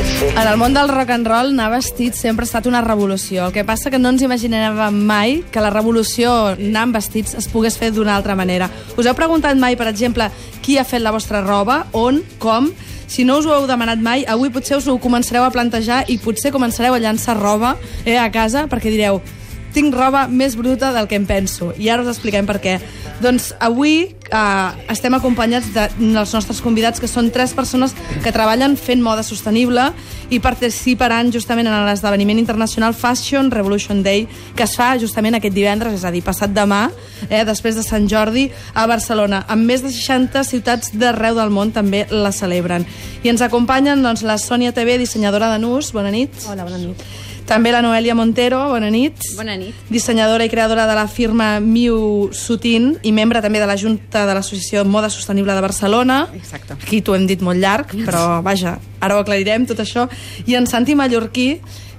En el món del rock and roll anar vestit sempre ha estat una revolució. El que passa que no ens imaginàvem mai que la revolució amb vestits es pogués fer d'una altra manera. Us heu preguntat mai, per exemple, qui ha fet la vostra roba, on, com? Si no us ho heu demanat mai, avui potser us ho començareu a plantejar i potser començareu a llançar roba eh, a casa perquè direu tinc roba més bruta del que em penso. I ara us expliquem per què. Doncs avui eh, estem acompanyats de, dels nostres convidats, que són tres persones que treballen fent moda sostenible i participaran justament en l'esdeveniment internacional Fashion Revolution Day, que es fa justament aquest divendres, és a dir, passat demà, eh, després de Sant Jordi, a Barcelona. Amb més de 60 ciutats d'arreu del món també la celebren. I ens acompanyen doncs, la Sònia TV, dissenyadora de nus. Bona nit. Hola, bona nit. També la Noelia Montero, bona nit. Bona nit. Dissenyadora i creadora de la firma Miu Sutin i membre també de la Junta de l'Associació Moda Sostenible de Barcelona. Exacte. Aquí t'ho hem dit molt llarg, però vaja, ara ho aclarirem tot això. I en Santi Mallorquí,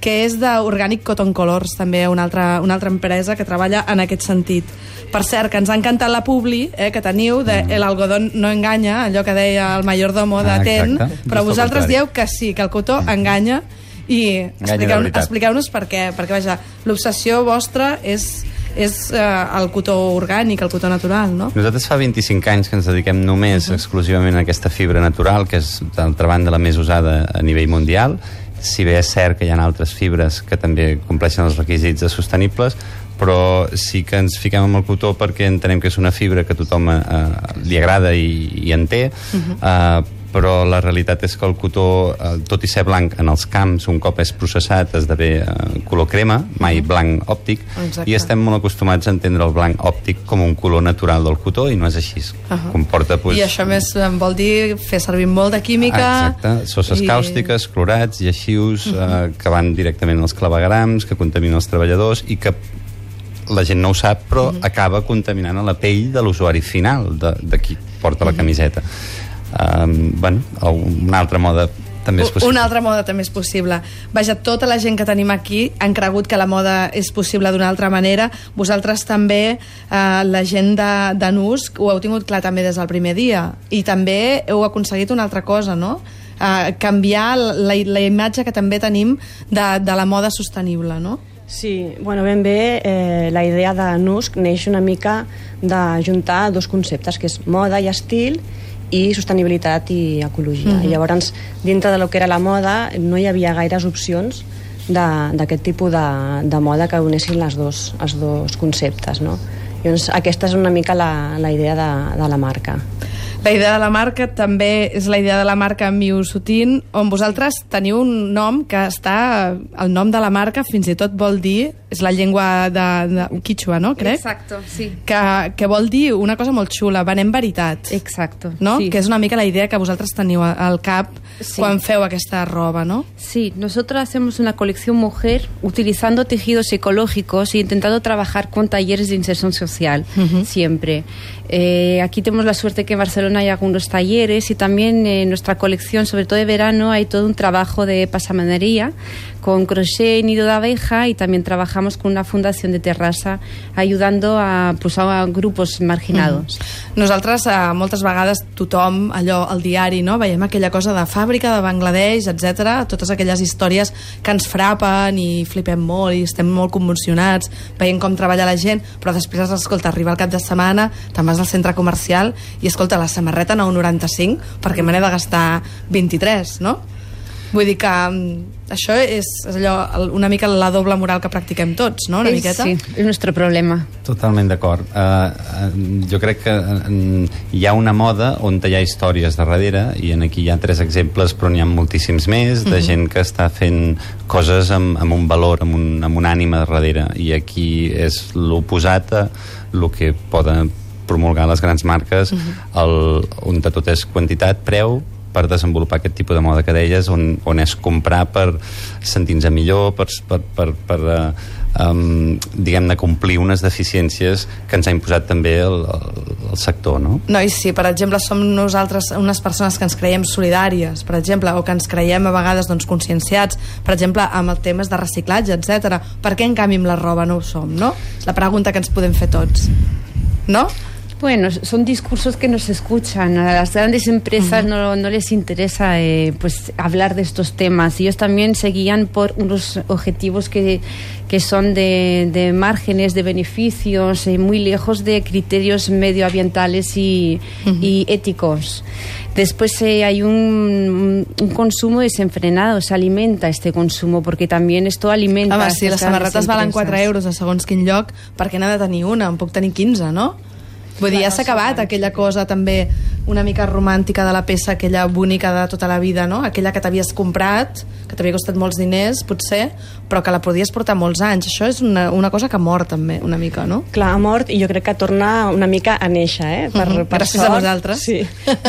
que és d'Organic Cotton Colors, també una altra, una altra empresa que treballa en aquest sentit. Per cert, que ens ha encantat la publi eh, que teniu de El algodón no enganya, allò que deia el mayordomo de Ah, TEN, però vosaltres dieu que sí, que el cotó enganya i de expliqueu- expliqueu-nos per què, perquè vaja, l'obsessió vostra és, és eh, el cotó orgànic, el cotó natural, no? Nosaltres fa 25 anys que ens dediquem només exclusivament a aquesta fibra natural, que és, d'altra banda, la més usada a nivell mundial, si bé és cert que hi ha altres fibres que també compleixen els requisits de sostenibles, però sí que ens fiquem amb el cotó perquè entenem que és una fibra que a tothom eh, li agrada i, i en té, eh, però la realitat és que el cotó, eh, tot i ser blanc en els camps, un cop és processat esdevé eh, color crema, mai blanc òptic, Exacte. i estem molt acostumats a entendre el blanc òptic com un color natural del cotó i no és així. Ahà. Comporta pues, I això més em vol dir fer servir molt de química... Exacte, sosses i- càustiques, clorats, lleixius, eh, que van directament als clavegrams, que contaminen els treballadors i que la gent no ho sap, però acaba contaminant a la pell de l'usuari final, de, de qui porta la camiseta. Um, bueno, una altra moda també és possible. Una altra moda també és possible. Vaja, tota la gent que tenim aquí han cregut que la moda és possible d'una altra manera. Vosaltres també, eh, la gent de, de Nus, ho heu tingut clar també des del primer dia. I també heu aconseguit una altra cosa, no? Eh, canviar la, la imatge que també tenim de, de la moda sostenible, no? Sí, bueno, ben bé, eh, la idea de NUSC neix una mica de juntar dos conceptes, que és moda i estil i sostenibilitat i ecologia. Mm -hmm. I llavors, dintre de lo que era la moda, no hi havia gaires opcions de- d'aquest tipus de, de moda que unessin les dos, els dos conceptes, no? Llavors, aquesta és una mica la, la idea de, de la marca. La idea de la marca també és la idea de la marca Miu Sutin, on vosaltres teniu un nom que està... El nom de la marca fins i tot vol dir... És la llengua de, de Quichua, no? Crec? Exacto, sí. Que, que vol dir una cosa molt xula, venem veritat. Exacto. no? Sí. Que és una mica la idea que vosaltres teniu al cap Sí. quan feu aquesta roba, no? Sí, nosotros hacemos una colección mujer utilizando tejidos ecológicos e intentando trabajar con talleres de inserción social, siempre. Eh, aquí tenemos la suerte que en Barcelona hay algunos talleres y también en nuestra colección, sobre todo de verano, hay todo un trabajo de pasamanería con crochet y nido de abeja y también trabajamos con una fundación de terraza ayudando a, pues, a grupos marginados. Nosaltres, eh, moltes vegades, tothom, allò, al diari, no? veiem aquella cosa de fàbrica de Bangladesh, etc. totes aquelles històries que ens frapen i flipem molt i estem molt convulsionats, veient com treballa la gent, però després, escolta, arriba el cap de setmana, te'n vas al centre comercial i, escolta, la samarreta 9,95 perquè me n'he de gastar 23, no? Vull dir que mm, això és, és allò, el- una mica la doble moral que practiquem tots, no? Una Es- miqueta. sí, es nuestro problema. Totalment d'acord. Uh, uh, jo crec que uh, hi ha una moda on hi ha històries de darrere i en aquí hi ha tres exemples però n'hi ha moltíssims més de gent que està fent coses amb, amb un valor, amb un, amb un ànima de darrere i aquí és l'oposat a el que poden promulgar les grans marques el, on de tot és quantitat, preu per desenvolupar aquest tipus de moda que deies on, on és comprar per sentir-nos millor per, per, per, per uh, um, diguem-ne complir unes deficiències que ens ha imposat també el, el, el sector, no? No, i si, per exemple, som nosaltres unes persones que ens creiem solidàries, per exemple, o que ens creiem a vegades doncs, conscienciats, per exemple, amb el temes de reciclatge, etc. Per què, en canvi, amb la roba no ho som, no? És la pregunta que ens podem fer tots. No? Bueno, son discursos que no se escuchan. A las grandes empresas uh -huh. no, no, les interesa eh, pues hablar de estos temas. Ellos también se guían por unos objetivos que, que son de, de márgenes, de beneficios, eh, muy lejos de criterios medioambientales y, uh -huh. y éticos. Después eh, hay un, un, consumo desenfrenado, se alimenta este consumo, porque también esto alimenta... Home, si les samarretes valen 4 euros a segons quin lloc, per què n'ha de tenir una? En puc tenir 15, no? Vull dir, ja s'ha acabat aquella cosa també una mica romàntica de la peça, aquella bonica de tota la vida, no? Aquella que t'havies comprat, que t'havia costat molts diners, potser, però que la podies portar molts anys. Això és una, una cosa que ha mort també, una mica, no? Clar, ha mort i jo crec que torna una mica a néixer, eh? Per, uh -huh. per Gràcies sort. a nosaltres. Sí.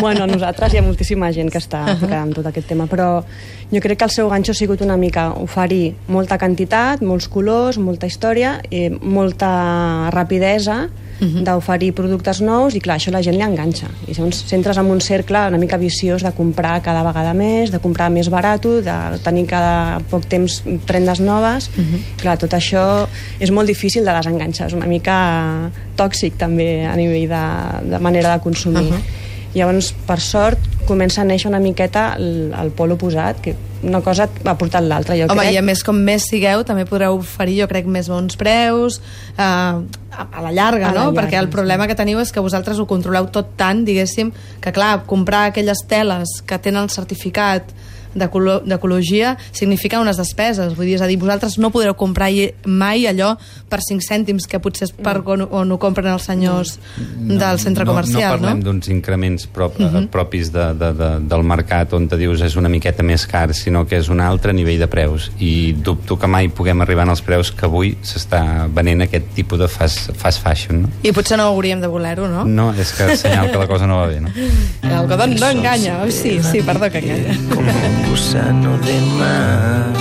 bueno, a nosaltres hi ha moltíssima gent que està uh -huh. amb tot aquest tema, però jo crec que el seu ganxo ha sigut una mica oferir molta quantitat, molts colors, molta història, eh, molta rapidesa, uh -huh. d'oferir productes nous i clar, això la gent li enganxa i llavors centres en un cercle una mica viciós de comprar cada vegada més de comprar més barat, de tenir cada poc temps prendes noves uh -huh. clar, tot això és molt difícil de desenganxar, és una mica tòxic també a nivell de, de manera de consumir uh -huh. Llavors, per sort, comença a néixer una miqueta el, el pol oposat, que una cosa ha portat l'altra, jo Home, crec. i a més, com més sigueu, també podreu oferir, jo crec, més bons preus, eh, a, la llarga, A la no? llarga, Perquè el problema que teniu és que vosaltres ho controleu tot tant, diguéssim, que clar, comprar aquelles teles que tenen el certificat d'ecologia significa unes despeses, vull dir, és a dir, vosaltres no podreu comprar mai allò per 5 cèntims que potser és per on, on ho compren els senyors del centre comercial, no? No parlem d'uns increments prop, uh -huh. propis de, de, de, del mercat on te dius és una miqueta més car, sinó que és un altre nivell de preus i dubto que mai puguem arribar als preus que avui s'està venent aquest tipus de fast, fast fashion, no? I potser no hauríem de voler-ho, no? No, és que és senyal que la cosa no va bé, no? El algodón no enganya. Oh, sí, sí, perdó que enganya. Gusano de mar.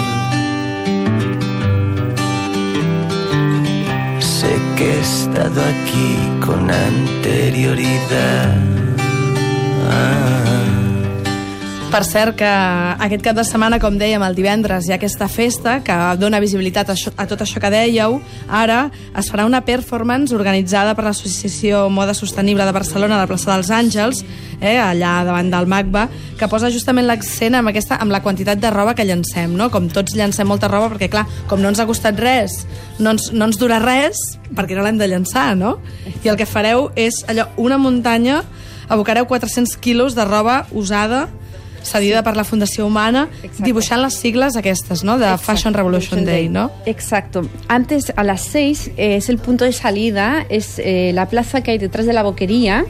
Sé que he estado aquí con anterioridad. Per cert, que aquest cap de setmana, com dèiem, el divendres hi ha aquesta festa que dona visibilitat a, això, a tot això que dèieu. Ara es farà una performance organitzada per l'Associació Moda Sostenible de Barcelona a la plaça dels Àngels, eh, allà davant del MACBA, que posa justament l'accent amb, aquesta, amb la quantitat de roba que llancem, no? Com tots llancem molta roba, perquè clar, com no ens ha costat res, no ens, no ens dura res, perquè no l'hem de llançar, no? I el que fareu és allò, una muntanya, abocareu 400 quilos de roba usada cedida per la Fundació Humana, Exacte. dibuixant les sigles aquestes, no?, de Exacto, Fashion Revolution Day, ¿no? Exacto. Antes, a las 6, eh, es el punto de salida, es eh, la plaza que hay detrás de la boquería.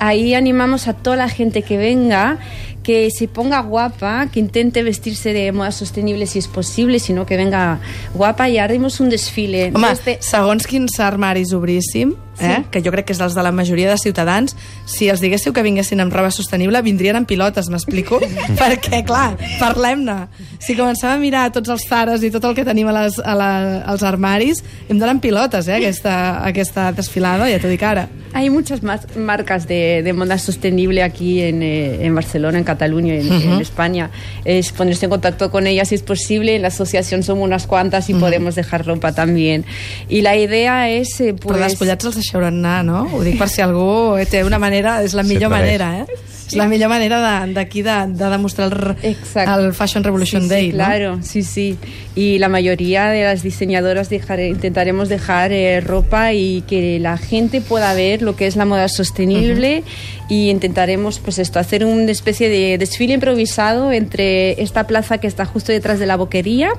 Ahí animamos a toda la gente que venga, que se ponga guapa, que intente vestirse de moda sostenible si es posible, sino que venga guapa y haremos un desfile. Home, Desde- segons quins armaris obríssim, eh, que jo crec que és dels de la majoria de ciutadans, si els diguéssiu que vinguessin amb roba sostenible, vindrien amb pilotes, m'explico? Perquè, clar, parlem-ne. Si comencem a mirar tots els zares i tot el que tenim a les, a la, als armaris, hem d'anar amb pilotes, eh, aquesta, aquesta desfilada, ja t'ho dic ara. Hay muchas más marcas de, de moda sostenible aquí en, eh, en Barcelona, en Cataluña, en, en España. Es ponerse en contacto con ellas si es posible. En la asociación somos unas cuantas y podemos dejar ropa también. Y la idea es, eh, Però pues... despullats els deixeu anar, no? Ho dic per si algú té una manera... És la millor manera, eh? És la millor manera de- d'aquí de, de, de demostrar el, Exacto. el Fashion Revolution Sí, sí, Day, claro, sí, sí. Y la mayoría de las diseñadoras dejaré- intentaremos dejar eh, ropa y que la gente pueda ver lo que es la moda sostenible y intentaremos, pues esto, hacer una especie de desfile improvisado entre esta plaza que está justo detrás de la boquería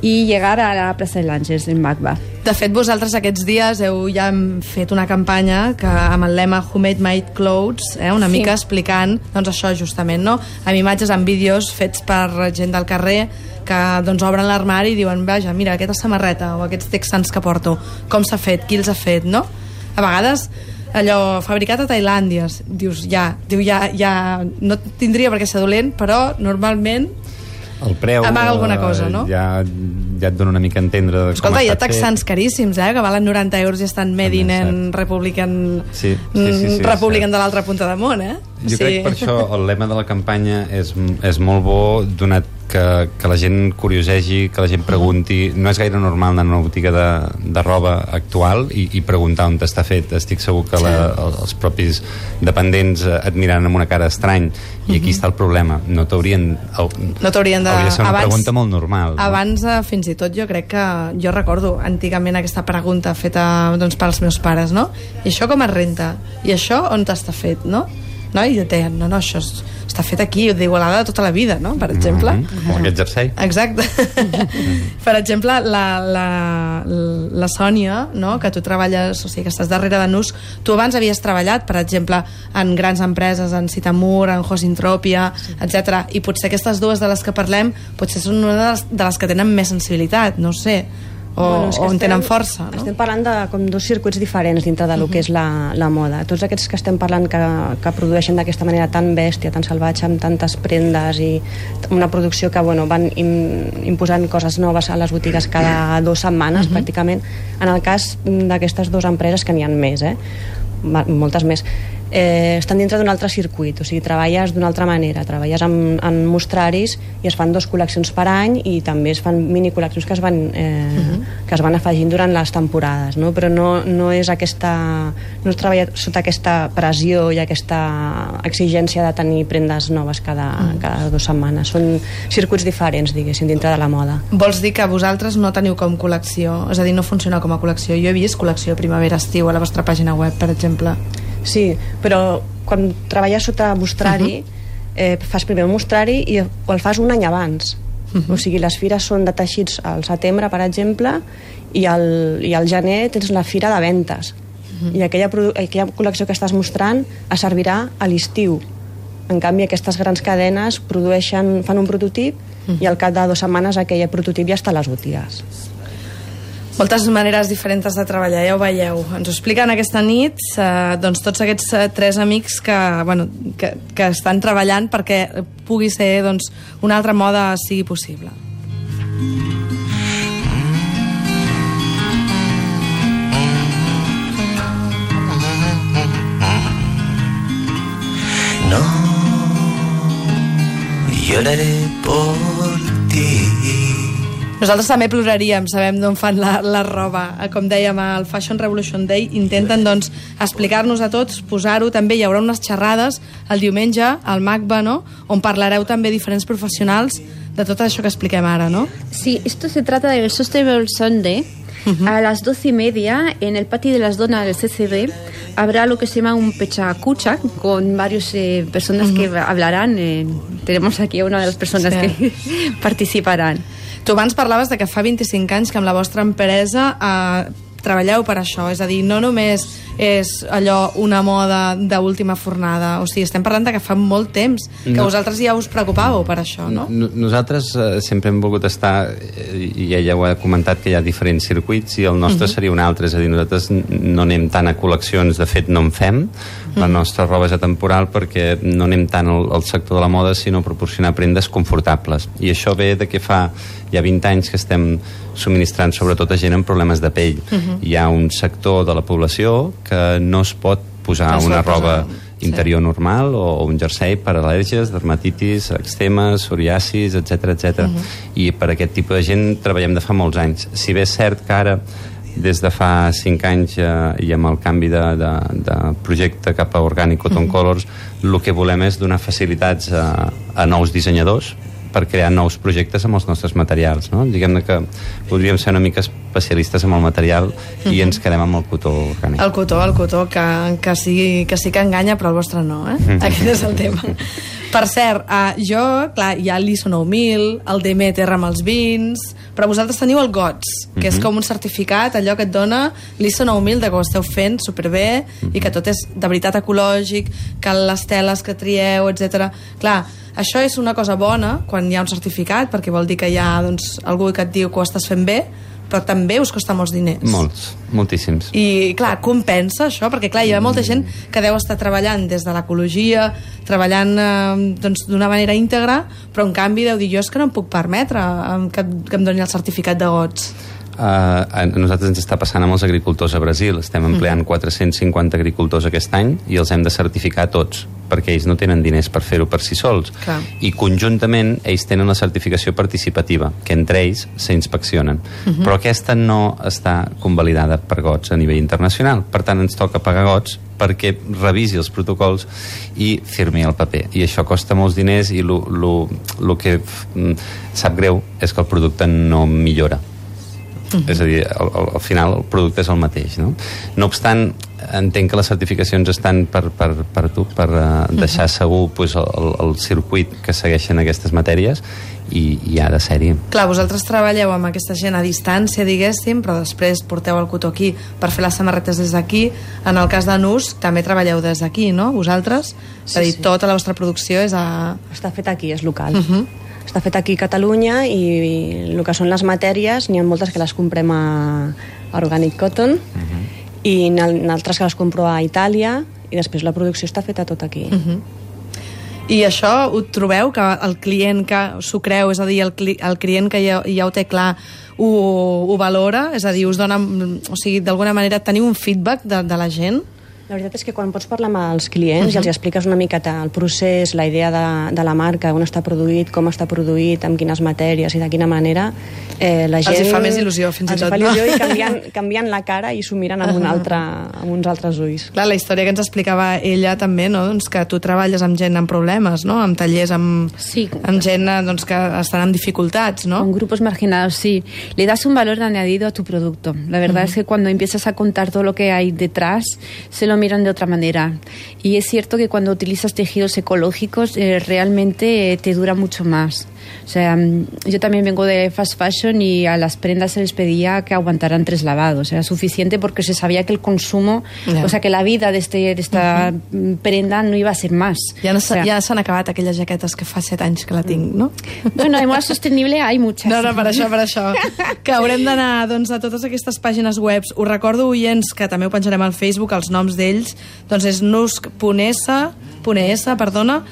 y llegar a la Plaza de Langes en Magba. De fet, vosaltres aquests dies heu ja fet una campanya que amb el lema Who Made My Clothes, eh, una Sí. mica explicant doncs això justament, no? Amb imatges, amb vídeos fets per gent del carrer que doncs, obren l'armari i diuen vaja, mira, aquesta samarreta o aquests texans que porto, com s'ha fet, qui els ha fet, no? A vegades allò fabricat a Tailàndia dius ja, diu ja, ja no tindria per què ser dolent però normalment El preu... Amaga alguna eh, cosa, no? Ja, ja et dona una mica a entendre de com Escolta, ha hi ha estat fet. texans caríssims, eh, que valen 90 euros i estan made in en Republican, Sí, sí, sí, sí, mm, Republican cert. de l'altra punta de món, eh? Jo crec que per això el lema de la campanya és, és molt bo, donat que, que la gent curiosegi, que la gent pregunti. No és gaire normal anar a una botiga de, de roba actual i, i preguntar on està fet. Estic segur que la, els propis dependents eh, et miraran amb una cara estrany i aquí està el problema. No t'haurien... No t'haurien de... Hauria de ser una abans- pregunta molt normal. no? Abans, eh, fins i tot, jo crec que... Jo recordo antigament aquesta pregunta feta doncs, pels meus pares, no? I això com es renta? I això on està fet, no? No? I jo deien, no, no, això és, està fet aquí, d'Igualada tota la vida, no? Per exemple. Mhm, Com aquest jersei. Exacte. per exemple, la, la, la Sònia, no? que tu treballes, o sigui, que estàs darrere de NUS, tu abans havies treballat, per exemple, en grans empreses, en Citamur, en Hosintropia, sí. etc. I potser aquestes dues de les que parlem potser són una de les, de les que tenen més sensibilitat, no ho sé, o, Bueno, o en estem- tenen força, no? Estem parlant de com dos circuits diferents dintre de lo que és la, la moda. Tots aquests que estem parlant que, que produeixen d'aquesta manera tan bèstia, tan salvatge, amb tantes prendes i una producció que bueno, van im, imposant coses noves a les botigues cada dues setmanes, pràcticament. En el cas d'aquestes dues empreses, que n'hi ha més, eh? Moltes més, eh, estan dintre d'un altre circuit, o sigui, treballes d'una altra manera, treballes en, en mostraris i es fan dos col·leccions per any i també es fan mini col·leccions que es van, eh, que es van afegint durant les temporades, no? però no, no és aquesta no es treballa sota aquesta pressió i aquesta exigència de tenir prendes noves cada, cada dues setmanes. Són circuits diferents, diguéssim, dintre de la moda. Vols dir que vosaltres no teniu com col·lecció, és a dir, no funciona com a col·lecció. Jo he vist col·lecció primavera-estiu a la vostra pàgina web, per exemple. Sí, però quan treballes sota mostrari, uh -huh. eh, fas primer un mostrari i el fas un any abans. Uh -huh. O sigui, les fires són de teixits al setembre, per exemple, i al, i al gener tens la fira de ventes. Uh -huh. I aquella, aquella col·lecció que estàs mostrant es servirà a l'estiu. En canvi, aquestes grans cadenes produeixen, fan un prototip uh -huh. i al cap de dues setmanes aquell prototip ja està a les botigues. Moltes maneres diferents de treballar, ja ho veieu. Ens ho expliquen aquesta nit eh, doncs tots aquests eh, tres amics que, bueno, que, que estan treballant perquè pugui ser doncs, una altra moda sigui possible. No lloraré por. Nosaltres també ploraríem, sabem d'on fan la, la roba. Eh, Com dèiem, al Fashion Revolution Day intenten doncs, explicar-nos a tots, posar-ho també. Hi haurà unes xerrades el diumenge al MACBA, no? on parlareu també diferents professionals de tot això que expliquem ara, no? Sí, esto se trata del Sustainable Sunday. A las doce y media, en el patio de las donas del CCB, habrá lo que se llama un pechacucha con varias personas que hablarán. eh, tenemos aquí a una de las personas Sí. que participarán. Tu abans parlaves de que fa 25 anys que amb la vostra empresa eh, treballeu per això, és a dir, no només és allò una moda d'última fornada, o sigui, estem parlant de que fa molt temps que No. vosaltres ja us preocupàveu per això, no? No- Nosaltres eh, sempre hem volgut estar, eh, i ella ho ha comentat, que hi ha diferents circuits, i el nostre seria un altre, és a dir, nosaltres no anem tant a col·leccions, de fet no en fem, la nostra roba és atemporal perquè no anem tant al, al sector de la moda, sinó a proporcionar prendes confortables. I això ve de que fa ja 20 anys que estem subministrant sobretot a gent amb problemes de pell. Hi ha un sector de la població que no es pot posar es pot una roba posar, sí. interior normal o, o un jersei per al·lèrgies, dermatitis, ectemes, psoriasis, etc etc. I per aquest tipus de gent treballem de fa molts anys. Si bé és cert que ara des de fa 5 anys eh, i amb el canvi de, de, de projecte cap a Organic Cotton Colors el que volem és donar facilitats a, a nous dissenyadors per crear nous projectes amb els nostres materials no? diguem-ne que podríem ser una mica especialistes amb el material i ens quedem amb el cotó orgànic El cotó, el cotó, que, que, sí, que sí que enganya, però el vostre no, eh? Aquest és el tema. Per cert, uh, jo, clar, hi ha l'ISO 9000, el Demeter amb els vins, però vosaltres teniu el GOTS, que és com un certificat, allò que et dona l'ISO 9000 de que ho esteu fent superbé i que tot és de veritat ecològic, que les teles que trieu, etc. Clar, això és una cosa bona quan hi ha un certificat, perquè vol dir que hi ha doncs, algú que et diu que ho estàs fent bé, però també us costa molts diners. Molts, moltíssims. I, clar, compensa això? Perquè, clar, hi ha molta gent que deu estar treballant des de l'ecologia, treballant eh, doncs, d'una manera íntegra, però, en canvi, deu dir, jo és que no em puc permetre eh, que, que em doni el certificat de gots. Uh, a nosaltres ens està passant amb els agricultors a Brasil. Estem empleant 450 agricultors aquest any i els hem de certificar tots, perquè ells no tenen diners per fer-ho per si sols. Clar. I conjuntament ells tenen la certificació participativa, que entre ells s'inspeccionen. Però aquesta no està convalidada per GOTS a nivell internacional. Per tant, ens toca pagar GOTS perquè revisi els protocols i firmi el paper. I això costa molts diners i el que mm, sap greu és que el producte no millora. És a dir, al, al, al final el producte és el mateix, no? No obstant, entenc que les certificacions estan per, per, per tu, per uh, deixar segur pues, el, el circuit que segueixen aquestes matèries i, i ha de ser-hi. Clar, vosaltres treballeu amb aquesta gent a distància, diguéssim, però després porteu el cotó aquí per fer les samarretes des d'aquí. En el cas de Nus, també treballeu des d'aquí, no? Vosaltres? és a dir, sí. tota la vostra producció és a... Està fet aquí, és local. Uh -huh. Està fet aquí a Catalunya i, el que són les matèries, n'hi ha moltes que les comprem a, Organic Cotton uh -huh. i n'al- n'altres que les compro a Itàlia i després la producció està feta tot aquí. Uh -huh. I això ho trobeu, que el client que s'ho creu, és a dir, el, cli el client que ja, ja ho té clar, ho, ho valora? És a dir, us dona... O sigui, d'alguna manera teniu un feedback de, de la gent? La veritat és que quan pots parlar amb els clients uh -huh. i els expliques una miqueta el procés, la idea de, de la marca, on està produït, com està produït, amb quines matèries i de quina manera, eh, la Els gent... hi fa més il·lusió, fins i els tot, fa no? il·lusió i canviant, canviant la cara i s'ho miren amb, un altre, amb uns altres ulls. Clar, la història que ens explicava ella també, no? doncs que tu treballes amb gent amb problemes, no? amb tallers amb, Sí. amb gent eh, doncs, que estan amb dificultats, no? Con grupos marginados, sí. Le das un valor añadido a tu producto. La verdad es que cuando empiezas a contar todo lo que hay detrás, se lo miran de otra manera. Y es cierto que cuando utilizas tejidos ecológicos, eh, realmente eh, te dura mucho más. O sea, mm, yo también vengo de fast fashion y a las prendas se les pedía que aguantaran tres lavados. Era suficiente porque se sabía que el consumo, Ya. o sea, que la vida de, este, de esta mm, prenda no iba a ser más. Ja, no O s'ha- sea, ja s'han acabat aquelles jaquetes que fa set anys que la tinc, no? Bueno, de moda sostenible hay muchas. No, no, per això, per això. Que haurem d'anar doncs, a totes aquestes pàgines web. Us recordo, oients, que també ho penjarem al Facebook, els noms d'ells. Doncs és nusk.s, perdona,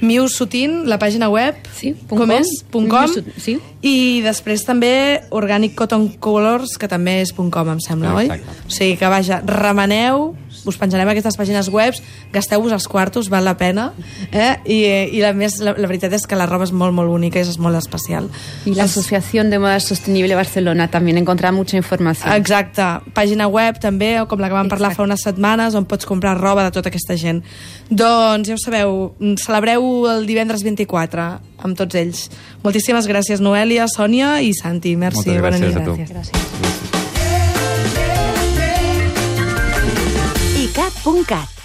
Miu Sutin, la pàgina web. Sí, punt com com. és? Punt com. Sí. I després també Organic Cotton Colors, que també és punt com, em sembla, oi? Exacte. O sigui que, vaja, remeneu, us penjarem aquestes pàgines web, gasteu-vos els quartos, val la pena, eh? I, i la, més, la, la veritat és que la roba és molt, molt bonica i és molt especial. Y la Es- Asociación de Moda Sostenible Barcelona también encontrará mucha información. Exacte. Pàgina web també, com la que vam parlar fa Exacte. unes setmanes, on pots comprar roba de tota aquesta gent. Doncs, ja ho sabeu, mm, celebreu el divendres 24 amb tots ells. Moltíssimes gràcies, Noelia, Sònia i Santi. Merci, Moltes bona gràcies nit. a tu. Gràcies. icat.cat